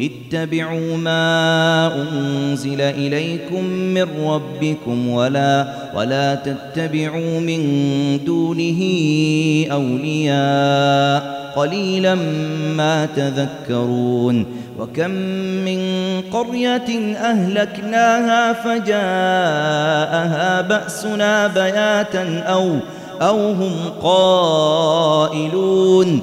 اتبعوا ما أنزل إليكم من ربكم ولا ولا تتبعوا من دونه أولياء. قليلا ما تذكرون. وكم من قرية أهلكناها فجاءها بأسنا بياتا أو أو هم قائلون.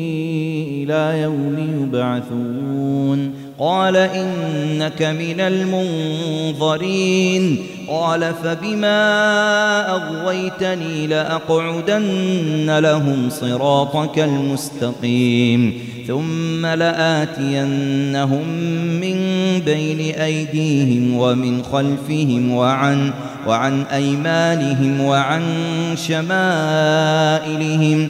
إلى يوم يبعثون. قال إنك من المنظرين. قال فبما أغويتني لأقعدن لهم صراطك المستقيم. ثم لآتينهم من بين أيديهم ومن خلفهم وعن وعن أيمانهم وعن شمائلهم.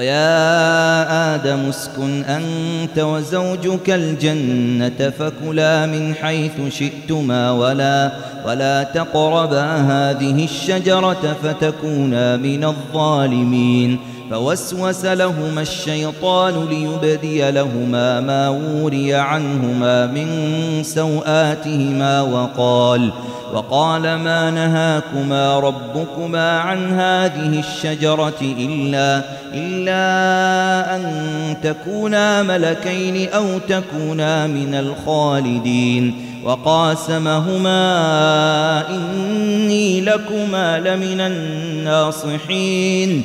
ويا آدم اسكن أنت وزوجك الجنة فكلا من حيث شئتما ولا ولا تقربا هذه الشجرة فتكونا من الظالمين. فوسوس لهما الشيطان ليبدي لهما ما وري عنهما من سوآتهما وقال وقال ما نهاكما ربكما عن هذه الشجرة إلا إلا أن تكونا ملكين أو تكونا من الخالدين وقاسمهما إني لكما لمن الناصحين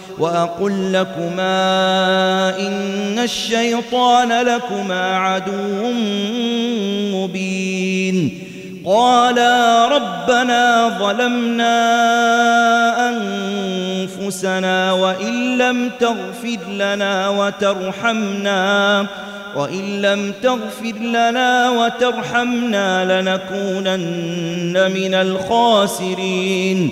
وأقل لكما إن الشيطان لكما عدو مبين. قالا ربنا ظلمنا أنفسنا وإن لم تغفر لنا وترحمنا وإن لم تغفر لنا وترحمنا لنكونن من الخاسرين.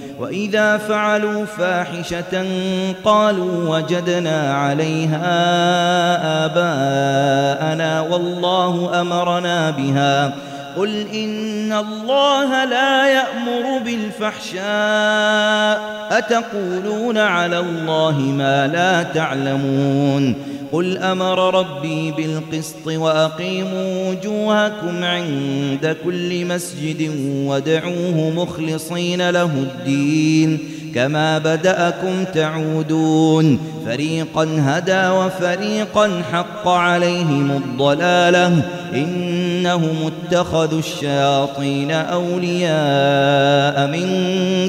وإذا فعلوا فاحشة قالوا وجدنا عليها آباءنا والله أمرنا بها قل إن الله لا يأمر بالفحشاء. أتقولون على الله ما لا تعلمون. قل أمر ربي بالقسط وأقيموا وجوهكم عند كل مسجد ودعوه مخلصين له الدين. كما بدأكم تعودون. فريقا هدى وفريقا حق عليهم الضلالة. إنهم اتخذوا الشياطين أولياء من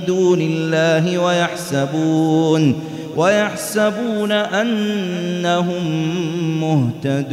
دون الله ويحسبون ويحسبون أنهم مهتدون.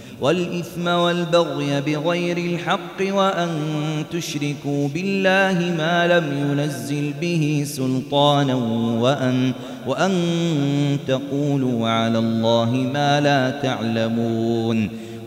والإثم والبغي بغير الحق وأن تشركوا بالله ما لم ينزل به سلطانا وأن, وأن تقولوا على الله ما لا تعلمون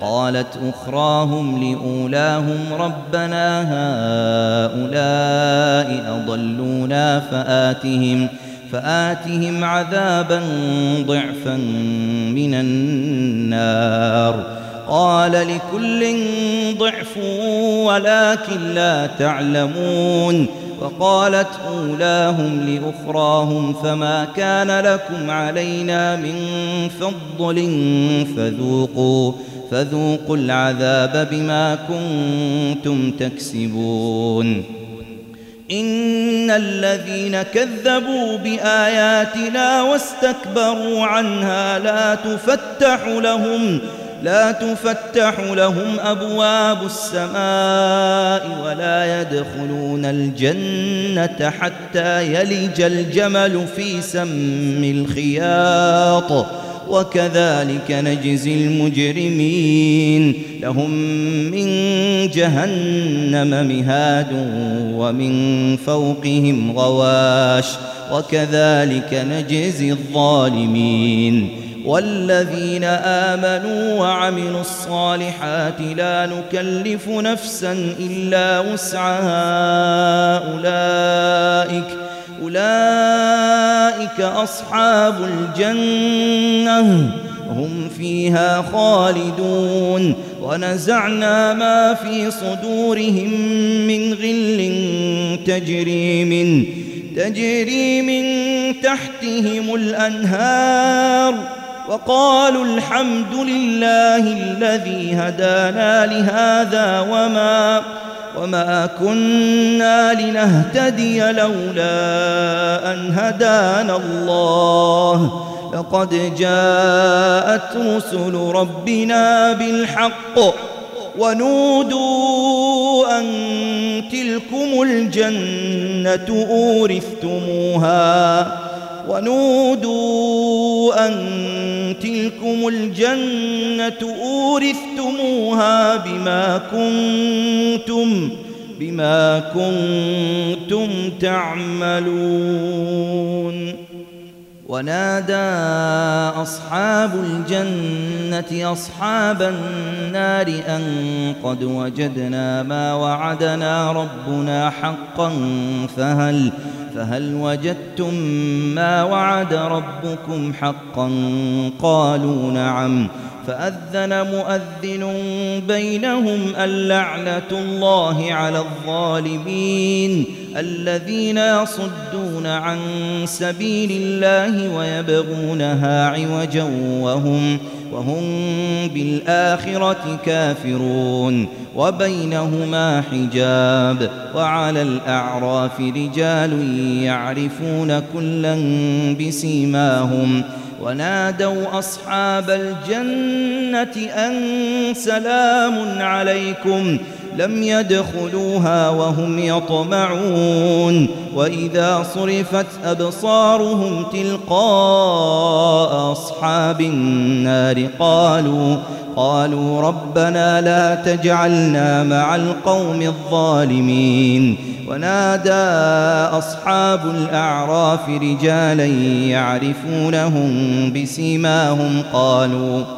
قالت أخراهم لأولاهم ربنا هؤلاء أضلونا فآتهم فآتهم عذابا ضعفا من النار. قال لكل ضعف ولكن لا تعلمون. وقالت أولاهم لأخراهم فما كان لكم علينا من فضل فذوقوا فذوقوا العذاب بما كنتم تكسبون. إن الذين كذبوا بآياتنا واستكبروا عنها لا تفتح لهم لا تفتح لهم أبواب السماء ولا يدخلون الجنة حتى يلج الجمل في سم الخياط. وكذلك نجزي المجرمين. لهم من جهنم مهاد ومن فوقهم غواش. وكذلك نجزي الظالمين. والذين آمنوا وعملوا الصالحات لا نكلف نفسا إلا وسعها أولئك أولئك أصحاب الجنة. هم فيها خالدون. ونزعنا ما في صدورهم من غل تجري من تجري من تحتهم الأنهار. وقالوا الحمد لله الذي هدانا لهذا وما وما كنا لنهتدي لولا أن هدانا الله لقد جاءت رسل ربنا بالحق ونودوا أن تلكم الجنة أورثتموها ونودوا أن تلكم الجنة أورثتموها بما كنتم بما كنتم تعملون. ونادى أصحاب الجنة أصحاب النار أن قد وجدنا ما وعدنا ربنا حقا فهل فهل وجدتم ما وعد ربكم حقا؟ قالوا نعم. فأذن مؤذن بينهم اللعنة الله على الظالمين الذين يصدون عن سبيل الله ويبغونها عوجا وهم وهم بالآخرة كافرون وبينهما حجاب وعلى الأعراف رجال يعرفون كلا بسيماهم ونادوا أصحاب الجنة أن سلام عليكم لم يدخلوها وهم يطمعون وإذا صرفت أبصارهم تلقاء أصحاب النار قالوا قالوا ربنا لا تجعلنا مع القوم الظالمين ونادى أصحاب الأعراف رجالا يعرفونهم بسيماهم قالوا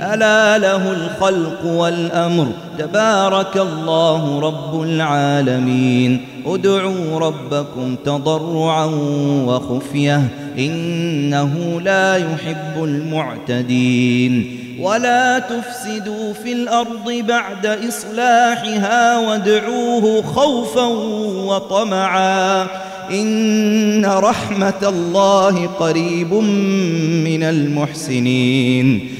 ألا له الخلق والأمر. تبارك الله رب العالمين. ادعوا ربكم تضرعا وخفية. إنه لا يحب المعتدين. ولا تفسدوا في الأرض بعد إصلاحها وادعوه خوفا وطمعا. إن رحمة الله قريب من المحسنين.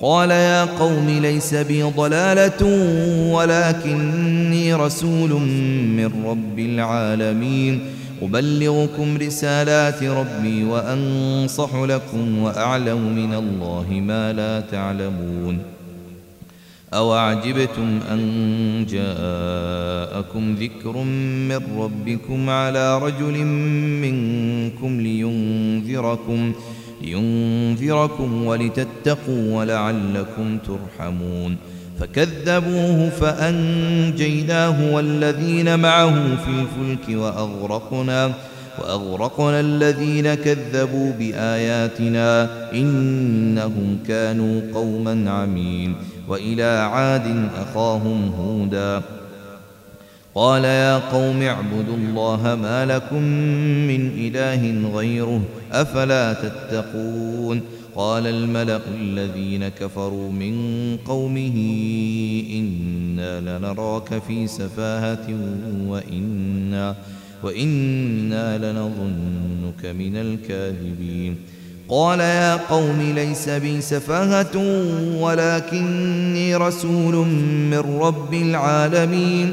قال يا قوم ليس بي ضلالة ولكني رسول من رب العالمين. أبلغكم رسالات ربي وأنصح لكم وأعلم من الله ما لا تعلمون. أوعجبتم أن جاءكم ذكر من ربكم على رجل منكم لينذركم لينذركم ولتتقوا ولعلكم ترحمون فكذبوه فأنجيناه والذين معه في الفلك وأغرقنا وأغرقنا الذين كذبوا بآياتنا إنهم كانوا قوما عمين وإلى عاد أخاهم هودا قال يا قوم اعبدوا الله ما لكم من إله غيره أفلا تتقون قال الملأ الذين كفروا من قومه إنا لنراك في سفاهة وإنا وإنا لنظنك من الكاذبين قال يا قوم ليس بي سفاهة ولكني رسول من رب العالمين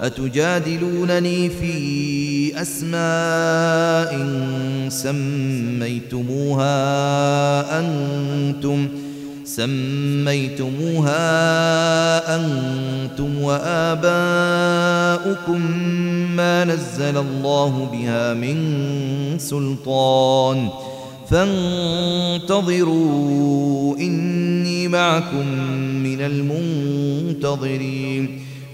أتجادلونني في أسماء سميتموها أنتم سميتموها أنتم وآباؤكم ما نزل الله بها من سلطان فانتظروا إني معكم من المنتظرين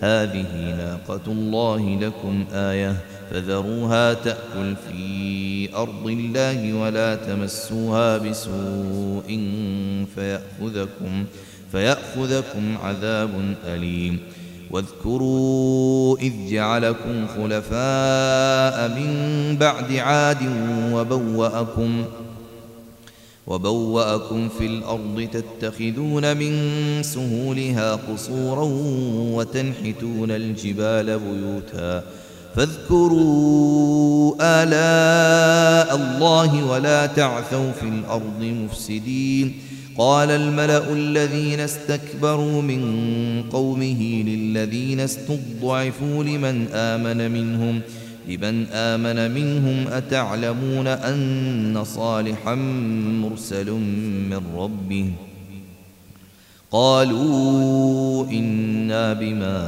هذه ناقة الله لكم آية فذروها تأكل في أرض الله ولا تمسوها بسوء فيأخذكم فيأخذكم عذاب أليم واذكروا إذ جعلكم خلفاء من بعد عاد وبوأكم وبوأكم في الأرض تتخذون من سهولها قصورا وتنحتون الجبال بيوتا فاذكروا آلاء الله ولا تعثوا في الأرض مفسدين قال الملأ الذين استكبروا من قومه للذين استضعفوا لمن آمن منهم لمن آمن منهم أتعلمون أن صالحا مرسل من ربه؟ قالوا إنا بما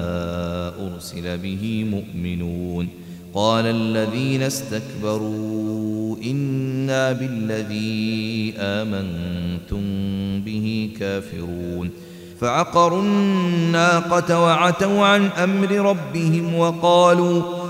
أرسل به مؤمنون. قال الذين استكبروا إنا بالذي آمنتم به كافرون. فعقروا الناقة وعتوا عن أمر ربهم وقالوا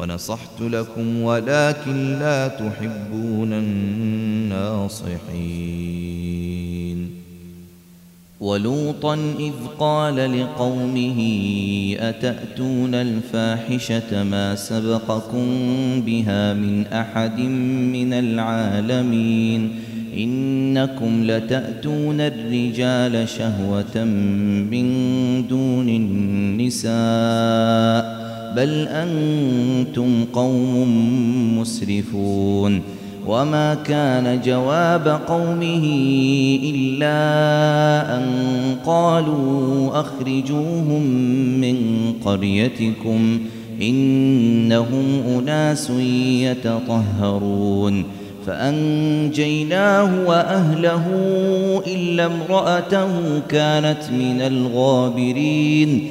ونصحت لكم ولكن لا تحبون الناصحين. ولوطا إذ قال لقومه أتأتون الفاحشة ما سبقكم بها من أحد من العالمين؟ إنكم لتأتون الرجال شهوة من دون النساء. بل أنتم قوم مسرفون وما كان جواب قومه إلا أن قالوا أخرجوهم من قريتكم إنهم أناس يتطهرون فأنجيناه وأهله إلا امرأته كانت من الغابرين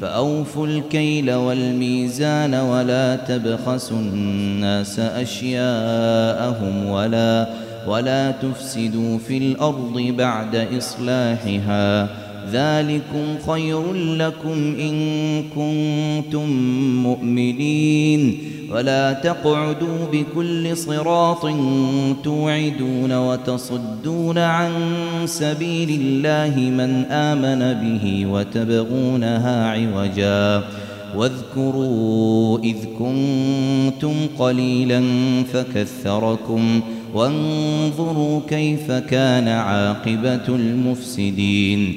فأوفوا الكيل والميزان ولا تبخسوا الناس أشياءهم ولا ولا تفسدوا في الأرض بعد إصلاحها ذلكم خير لكم إن كنتم مؤمنين. ولا تقعدوا بكل صراط توعدون وتصدون عن سبيل الله من آمن به وتبغونها عوجا. واذكروا إذ كنتم قليلا فكثركم وانظروا كيف كان عاقبة المفسدين.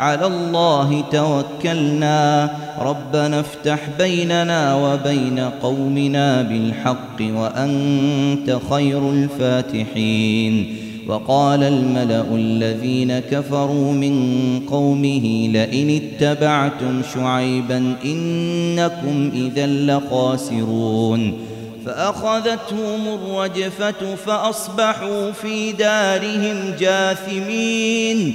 على الله توكلنا. ربنا افتح بيننا وبين قومنا بالحق وأنت خير الفاتحين. وقال الملأ الذين كفروا من قومه لئن اتبعتم شعيبا إنكم إذا لخاسرون. فأخذتهم الرجفة فأصبحوا في دارهم جاثمين.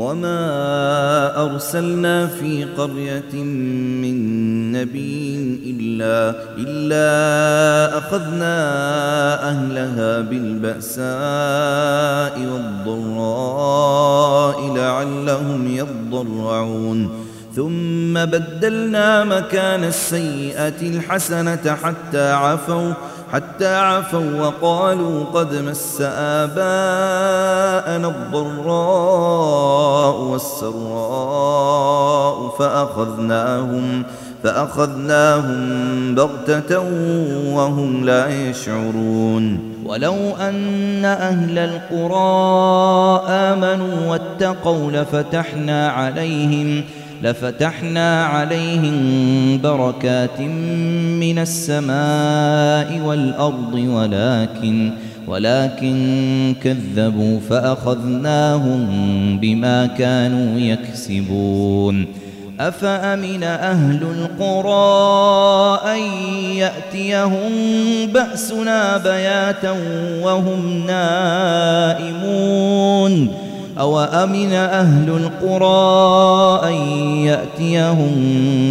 وما أرسلنا في قرية من نبي إلا إلا أخذنا أهلها بالبأساء والضراء لعلهم يضرعون. ثم بدلنا مكان السيئة الحسنة حتى عفوا حتى عفوا وقالوا قد مس آباءنا الضراء والسراء فأخذناهم فأخذناهم بغتة وهم لا يشعرون. ولو أن أهل القرى آمنوا واتقوا لفتحنا عليهم لفتحنا عليهم بركات من السماء والأرض ولكن ولكن كذبوا فأخذناهم بما كانوا يكسبون. أفأمن أهل القرى أن يأتيهم بأسنا بياتا وهم نائمون؟ أو أمن أهل القرى أن يأتيهم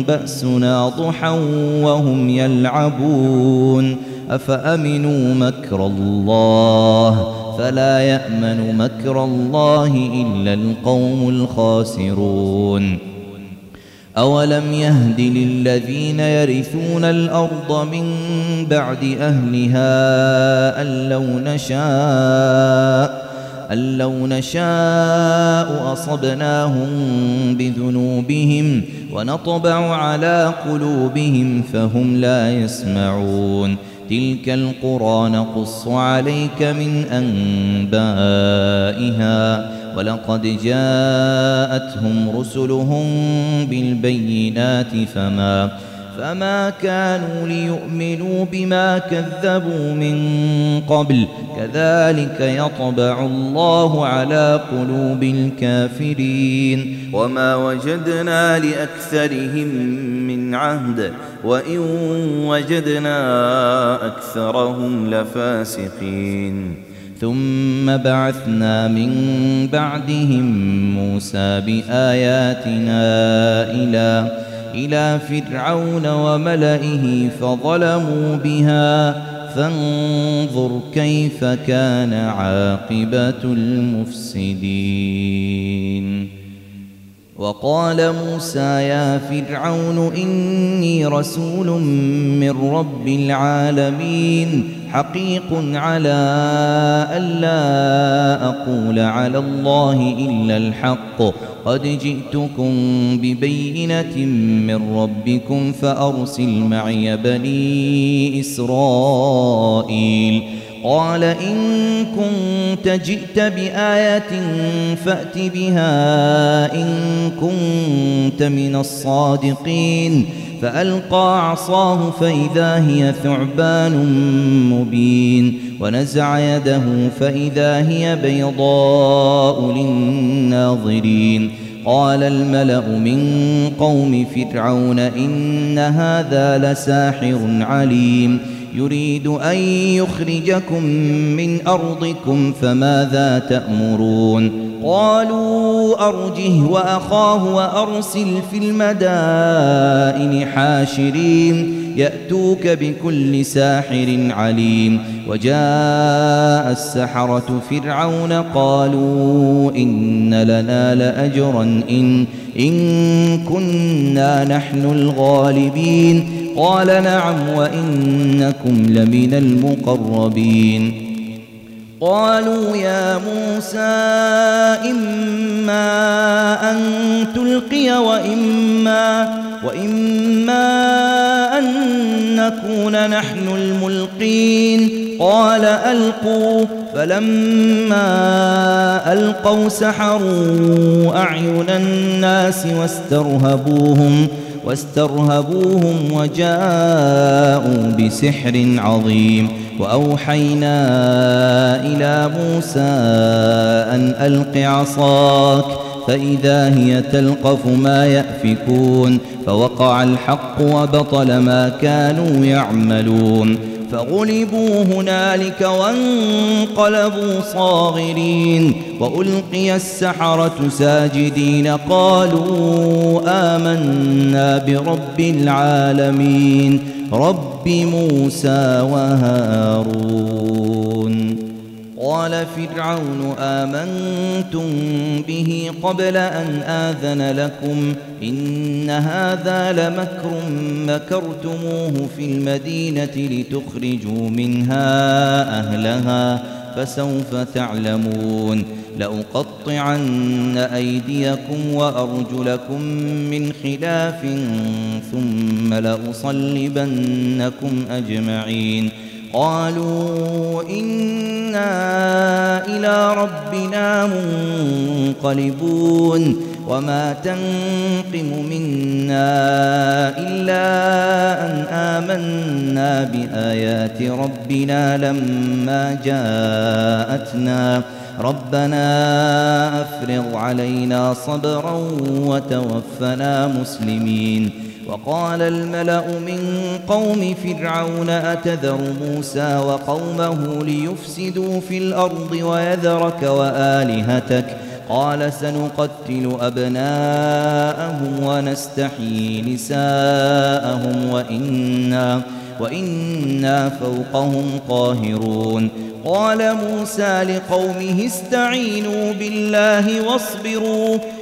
بأسنا ضحى وهم يلعبون أفأمنوا مكر الله فلا يأمن مكر الله إلا القوم الخاسرون أولم يهد للذين يرثون الأرض من بعد أهلها أن لو نشاء أن لو نشاء أصبناهم بذنوبهم ونطبع على قلوبهم فهم لا يسمعون. تلك القرى نقص عليك من أنبائها. ولقد جاءتهم رسلهم بالبينات فما فما كانوا ليؤمنوا بما كذبوا من قبل كذلك يطبع الله على قلوب الكافرين وما وجدنا لأكثرهم من عهد وإن وجدنا أكثرهم لفاسقين ثم بعثنا من بعدهم موسى بآياتنا إلى إلى فرعون وملئه فظلموا بها. فانظر كيف كان عاقبة المفسدين. وقال موسى يا فرعون إني رسول من رب العالمين. حقيق على ألا أقول على الله إلا الحق. قد جئتكم ببينة من ربكم فأرسل معي بني إسرائيل. قال إن كنت جئت بآية فأت بها إن كنت من الصادقين. فألقى عصاه فإذا هي ثعبان مبين. ونزع يده فإذا هي بيضاء للناظرين. قال الملأ من قوم فرعون إن هذا لساحر عليم. يريد أن يخرجكم من أرضكم فماذا تأمرون؟ قالوا أرجه وأخاه وأرسل في المدائن حاشرين. يأتوك بكل ساحر عليم. وجاء السحرة فرعون قالوا إن لنا لأجرا إن, إن كنا نحن الغالبين. قال نعم وإنكم لمن المقربين. قالوا يا موسى إما أن تلقي وإما وإما أن نكون نحن الملقين. قال ألقوا. فلما ألقوا سحروا أعين الناس واسترهبوهم واسترهبوهم وجاءوا بسحر عظيم. وأوحينا إلى موسى أن ألق عصاك. فإذا هي تلقف ما يأفكون فوقع الحق وبطل ما كانوا يعملون. فغلبوا هنالك وانقلبوا صاغرين. وألقي السحرة ساجدين قالوا آمنا برب العالمين رب موسى وهارون. قال فرعون آمنتم به قبل أن آذن لكم إن هذا لمكر مكرتموه في المدينة لتخرجوا منها أهلها فسوف تعلمون لأقطعن أيديكم وأرجلكم من خلاف ثم لأصلبنكم أجمعين قالوا إنا إلى ربنا منقلبون وما تنقم منا إلا أن آمنا بآيات ربنا لما جاءتنا. ربنا أفرغ علينا صبرا وتوفنا مسلمين. وقال الملأ من قوم فرعون أتذر موسى وقومه ليفسدوا في الأرض ويذرك وآلهتك؟ قال سنقتل أبناءهم ونستحيي نساءهم وإنا وإنا فوقهم قاهرون. قال موسى لقومه استعينوا بالله واصبروا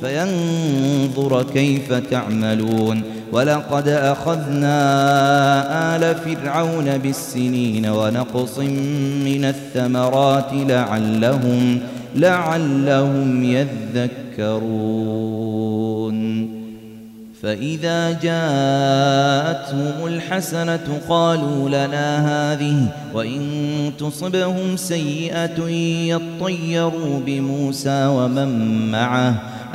فينظر كيف تعملون ولقد أخذنا آل فرعون بالسنين ونقص من الثمرات لعلهم لعلهم يذكرون فإذا جاءتهم الحسنة قالوا لنا هذه وإن تصبهم سيئة يطيروا بموسى ومن معه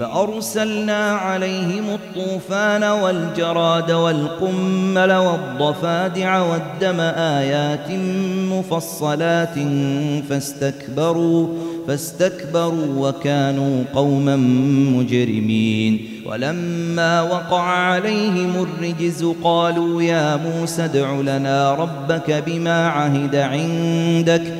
فأرسلنا عليهم الطوفان والجراد والقمل والضفادع والدم آيات مفصلات فاستكبروا فاستكبروا وكانوا قوما مجرمين. ولما وقع عليهم الرجز قالوا يا موسى ادع لنا ربك بما عهد عندك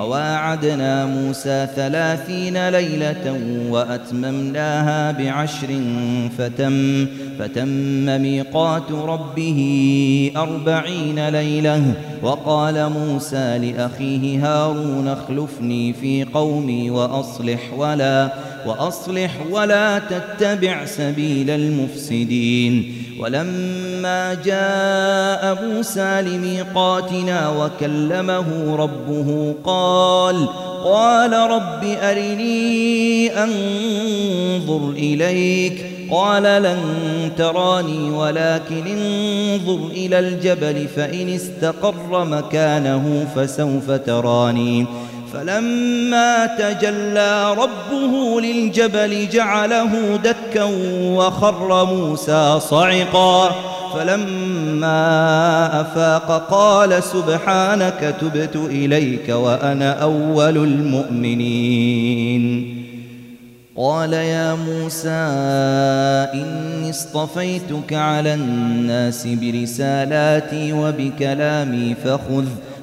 وواعدنا موسى ثلاثين ليلة وأتممناها بعشر فتم فتم ميقات ربه أربعين ليلة. وقال موسى لأخيه هارون اخلفني في قومي وأصلح ولا وأصلح ولا تتبع سبيل المفسدين. ولما جاء موسى لميقاتنا وكلمه ربه قال قال رب أرني أنظر إليك. قال لن تراني ولكن انظر إلى الجبل فإن استقر مكانه فسوف تراني. فلما تجلى ربه للجبل جعله دكا وخر موسى صعقا. فلما أفاق قال سبحانك تبت إليك وأنا أول المؤمنين. قال يا موسى إني اصطفيتك على الناس برسالاتي وبكلامي فخذ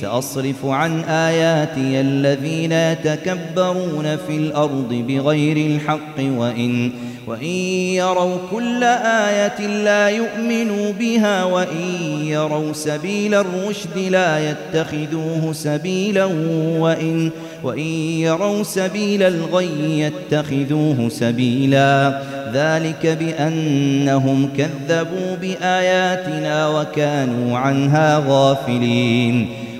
سأصرف عن آياتي الذين يتكبرون في الأرض بغير الحق وإن وإن يروا كل آية لا يؤمنوا بها وإن يروا سبيل الرشد لا يتخذوه سبيلا وإن وإن يروا سبيل الغي يتخذوه سبيلا. ذلك بأنهم كذبوا بآياتنا وكانوا عنها غافلين.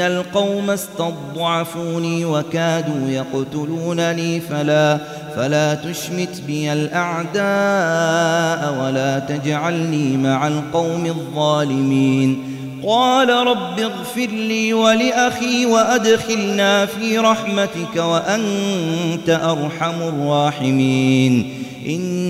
القوم استضعفوني وكادوا يقتلونني فلا فلا تشمت بي الأعداء ولا تجعلني مع القوم الظالمين. قال رب اغفر لي ولأخي وأدخلنا في رحمتك وأنت أرحم الراحمين. إن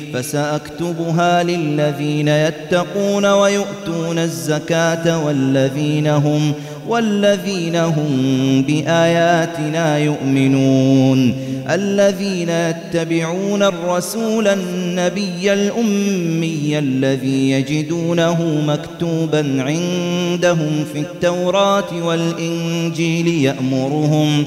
فسأكتبها للذين يتقون ويؤتون الزكاة والذين هم والذين هم بآياتنا يؤمنون. الذين يتبعون الرسول النبي الأمي الذي يجدونه مكتوبا عندهم في التوراة والإنجيل يأمرهم يأمرهم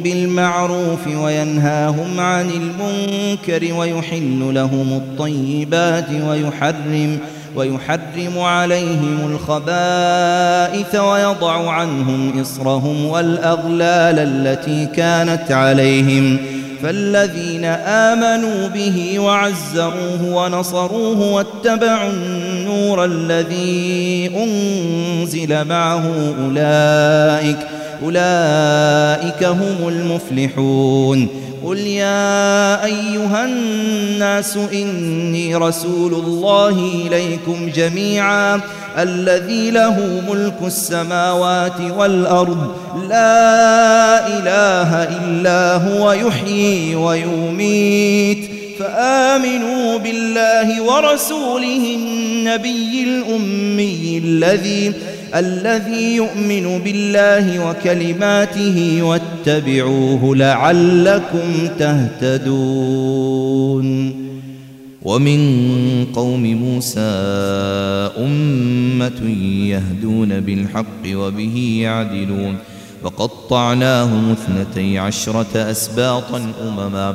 بالمعروف وينهاهم عن المنكر ويحل لهم الطيبات ويحرم ويحرم عليهم الخبائث ويضع عنهم إصرهم والأغلال التي كانت عليهم. فالذين آمنوا به وعزروه ونصروه واتبعوا النور الذي أنزل معه أولئك أولئك هم المفلحون. قل يا أيها الناس إني رسول الله إليكم جميعا الذي له ملك السماوات والأرض لا إله إلا هو يحيي ويميت. فآمنوا بالله ورسوله النبي الأمي الذي الذي يؤمن بالله وكلماته واتبعوه لعلكم تهتدون. ومن قوم موسى أمة يهدون بالحق وبه يعدلون. وقطعناهم اثنتي عشرة أسباطا أمما.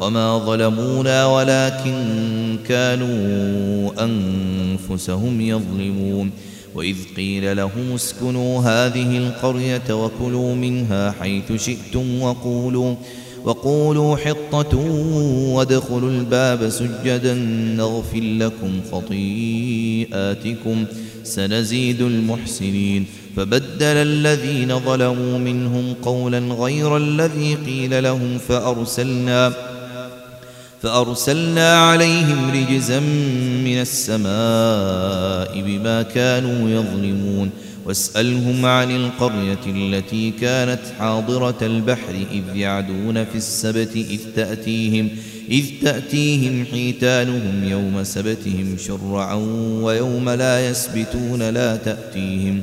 وما ظلمونا ولكن كانوا أنفسهم يظلمون وإذ قيل لهم اسكنوا هذه القرية وكلوا منها حيث شئتم وقولوا وقولوا حطة وادخلوا الباب سجدا نغفر لكم خطيئاتكم سنزيد المحسنين فبدل الذين ظلموا منهم قولا غير الذي قيل لهم فأرسلنا فأرسلنا عليهم رجزا من السماء بما كانوا يظلمون. واسألهم عن القرية التي كانت حاضرة البحر إذ يعدون في السبت إذ تأتيهم إذ تأتيهم حيتانهم يوم سبتهم شرعا ويوم لا يسبتون لا تأتيهم.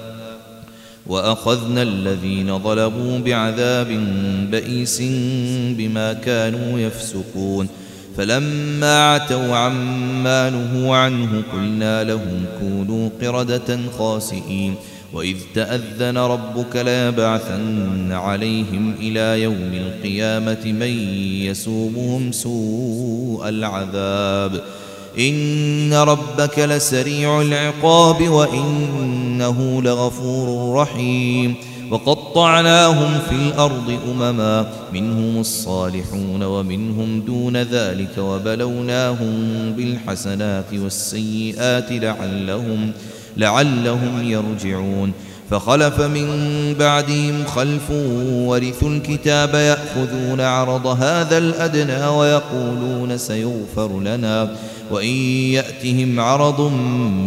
وأخذنا الذين ظلموا بعذاب بئيس بما كانوا يفسقون. فلما عتوا عما نهوا عنه قلنا لهم كونوا قردة خاسئين. وإذ تأذن ربك ليبعثن عليهم إلى يوم القيامة من يسومهم سوء العذاب. إن ربك لسريع العقاب وإنه لغفور رحيم وقطعناهم في الأرض أمما منهم الصالحون ومنهم دون ذلك وبلوناهم بالحسنات والسيئات لعلهم لعلهم يرجعون فخلف من بعدهم خلف ورثوا الكتاب يأخذون عرض هذا الأدنى ويقولون سيغفر لنا وإن يأتهم عرض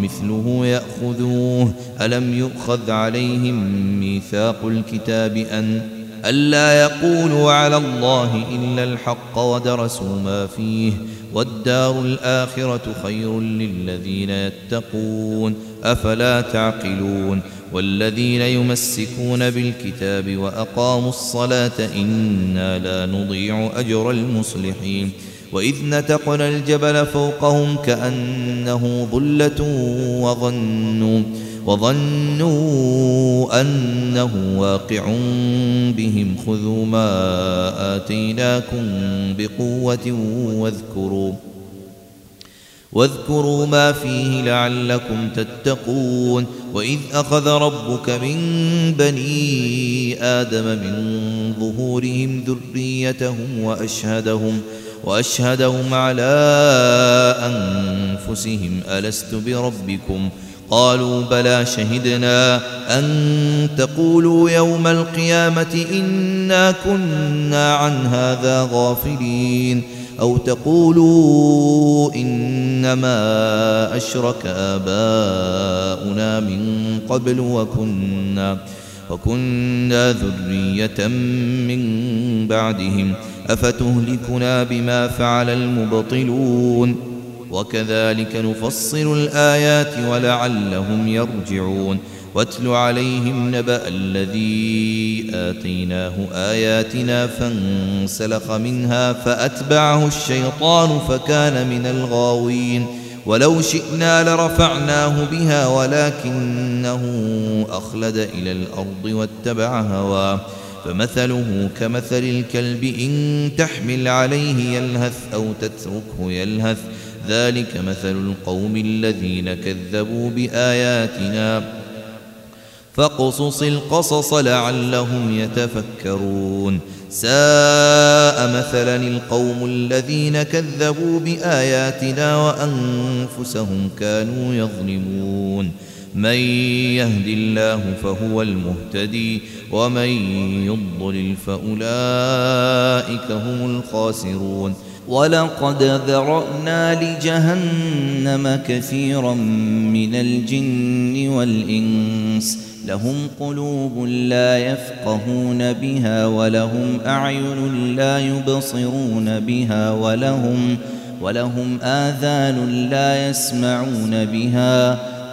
مثله يأخذوه ألم يؤخذ عليهم ميثاق الكتاب أن ألا يقولوا على الله إلا الحق ودرسوا ما فيه والدار الآخرة خير للذين يتقون أفلا تعقلون؟ والذين يمسكون بالكتاب وأقاموا الصلاة إنا لا نضيع أجر المصلحين. وإذ نتقنا الجبل فوقهم كأنه ظلة وظنوا وظنوا أنه واقع بهم. خذوا ما آتيناكم بقوة واذكروا واذكروا ما فيه لعلكم تتقون. وإذ أخذ ربك من بني آدم من ظهورهم ذريتهم وأشهدهم وأشهدهم على أنفسهم ألست بربكم؟ قالوا بلى شهدنا أن تقولوا يوم القيامة إنا كنا عن هذا غافلين أو تقولوا إنما أشرك آباؤنا من قبل وكنا وكنا ذرية من بعدهم. أفتهلكنا بما فعل المبطلون وكذلك نفصل الآيات ولعلهم يرجعون واتل عليهم نبأ الذي آتيناه آياتنا فانسلخ منها فأتبعه الشيطان فكان من الغاوين ولو شئنا لرفعناه بها ولكنه أخلد إلى الأرض واتبع هواه فمثله كمثل الكلب إن تحمل عليه يلهث أو تتركه يلهث. ذلك مثل القوم الذين كذبوا بآياتنا. فاقصص القصص لعلهم يتفكرون. ساء مثلا القوم الذين كذبوا بآياتنا وأنفسهم كانوا يظلمون. من يهد الله فهو المهتدي ومن يضلل فأولئك هم الخاسرون. ولقد ذرأنا لجهنم كثيرا من الجن والإنس. لهم قلوب لا يفقهون بها ولهم أعين لا يبصرون بها ولهم ولهم آذان لا يسمعون بها.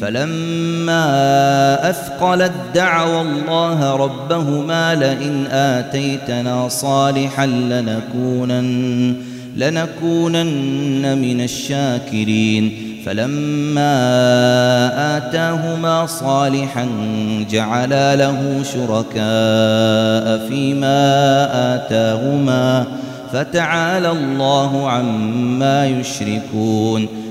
فلما أثقلت دعوا الله ربهما لئن آتيتنا صالحا لنكونن لنكونن من الشاكرين. فلما آتاهما صالحا جعلا له شركاء فيما آتاهما فتعالى الله عما يشركون.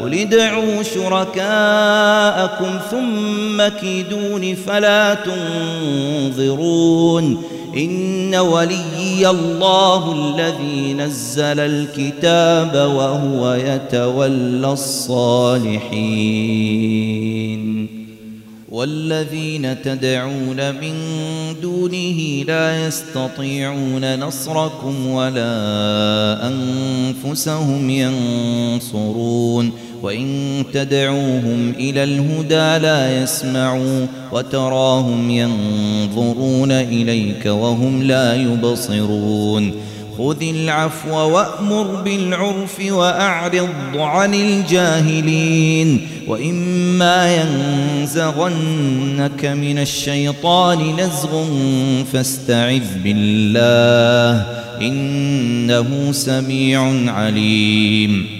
قل ادعوا شركاءكم ثم كيدون فلا تنظرون. إن وليي الله الذي نزل الكتاب وهو يتولى الصالحين. والذين تدعون من دونه لا يستطيعون نصركم ولا أنفسهم ينصرون. وإن تدعوهم إلى الهدى لا يسمعوا وتراهم ينظرون إليك وهم لا يبصرون. خذ العفو وأمر بالعرف وأعرض عن الجاهلين. وإما ينزغنك من الشيطان نزغ فاستعذ بالله إنه سميع عليم.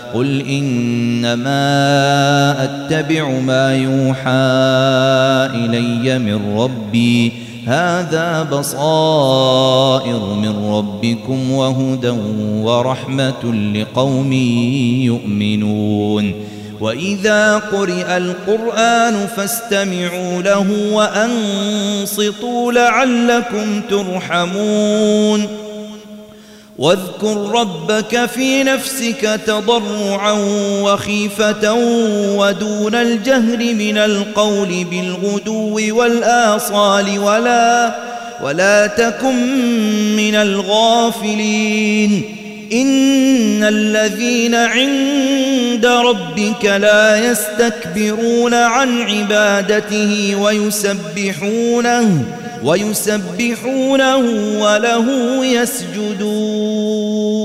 قل إنما أتبع ما يوحى إلي من ربي. هذا بصائر من ربكم وهدى ورحمة لقوم يؤمنون. وإذا قرئ القرآن فاستمعوا له وأنصتوا لعلكم ترحمون. واذكر ربك في نفسك تضرعا وخيفة ودون الجهر من القول بالغدو والآصال ولا ولا تكن من الغافلين. إن الذين عند ربك لا يستكبرون عن عبادته ويسبحونه ويسبحونه وله يسجدون.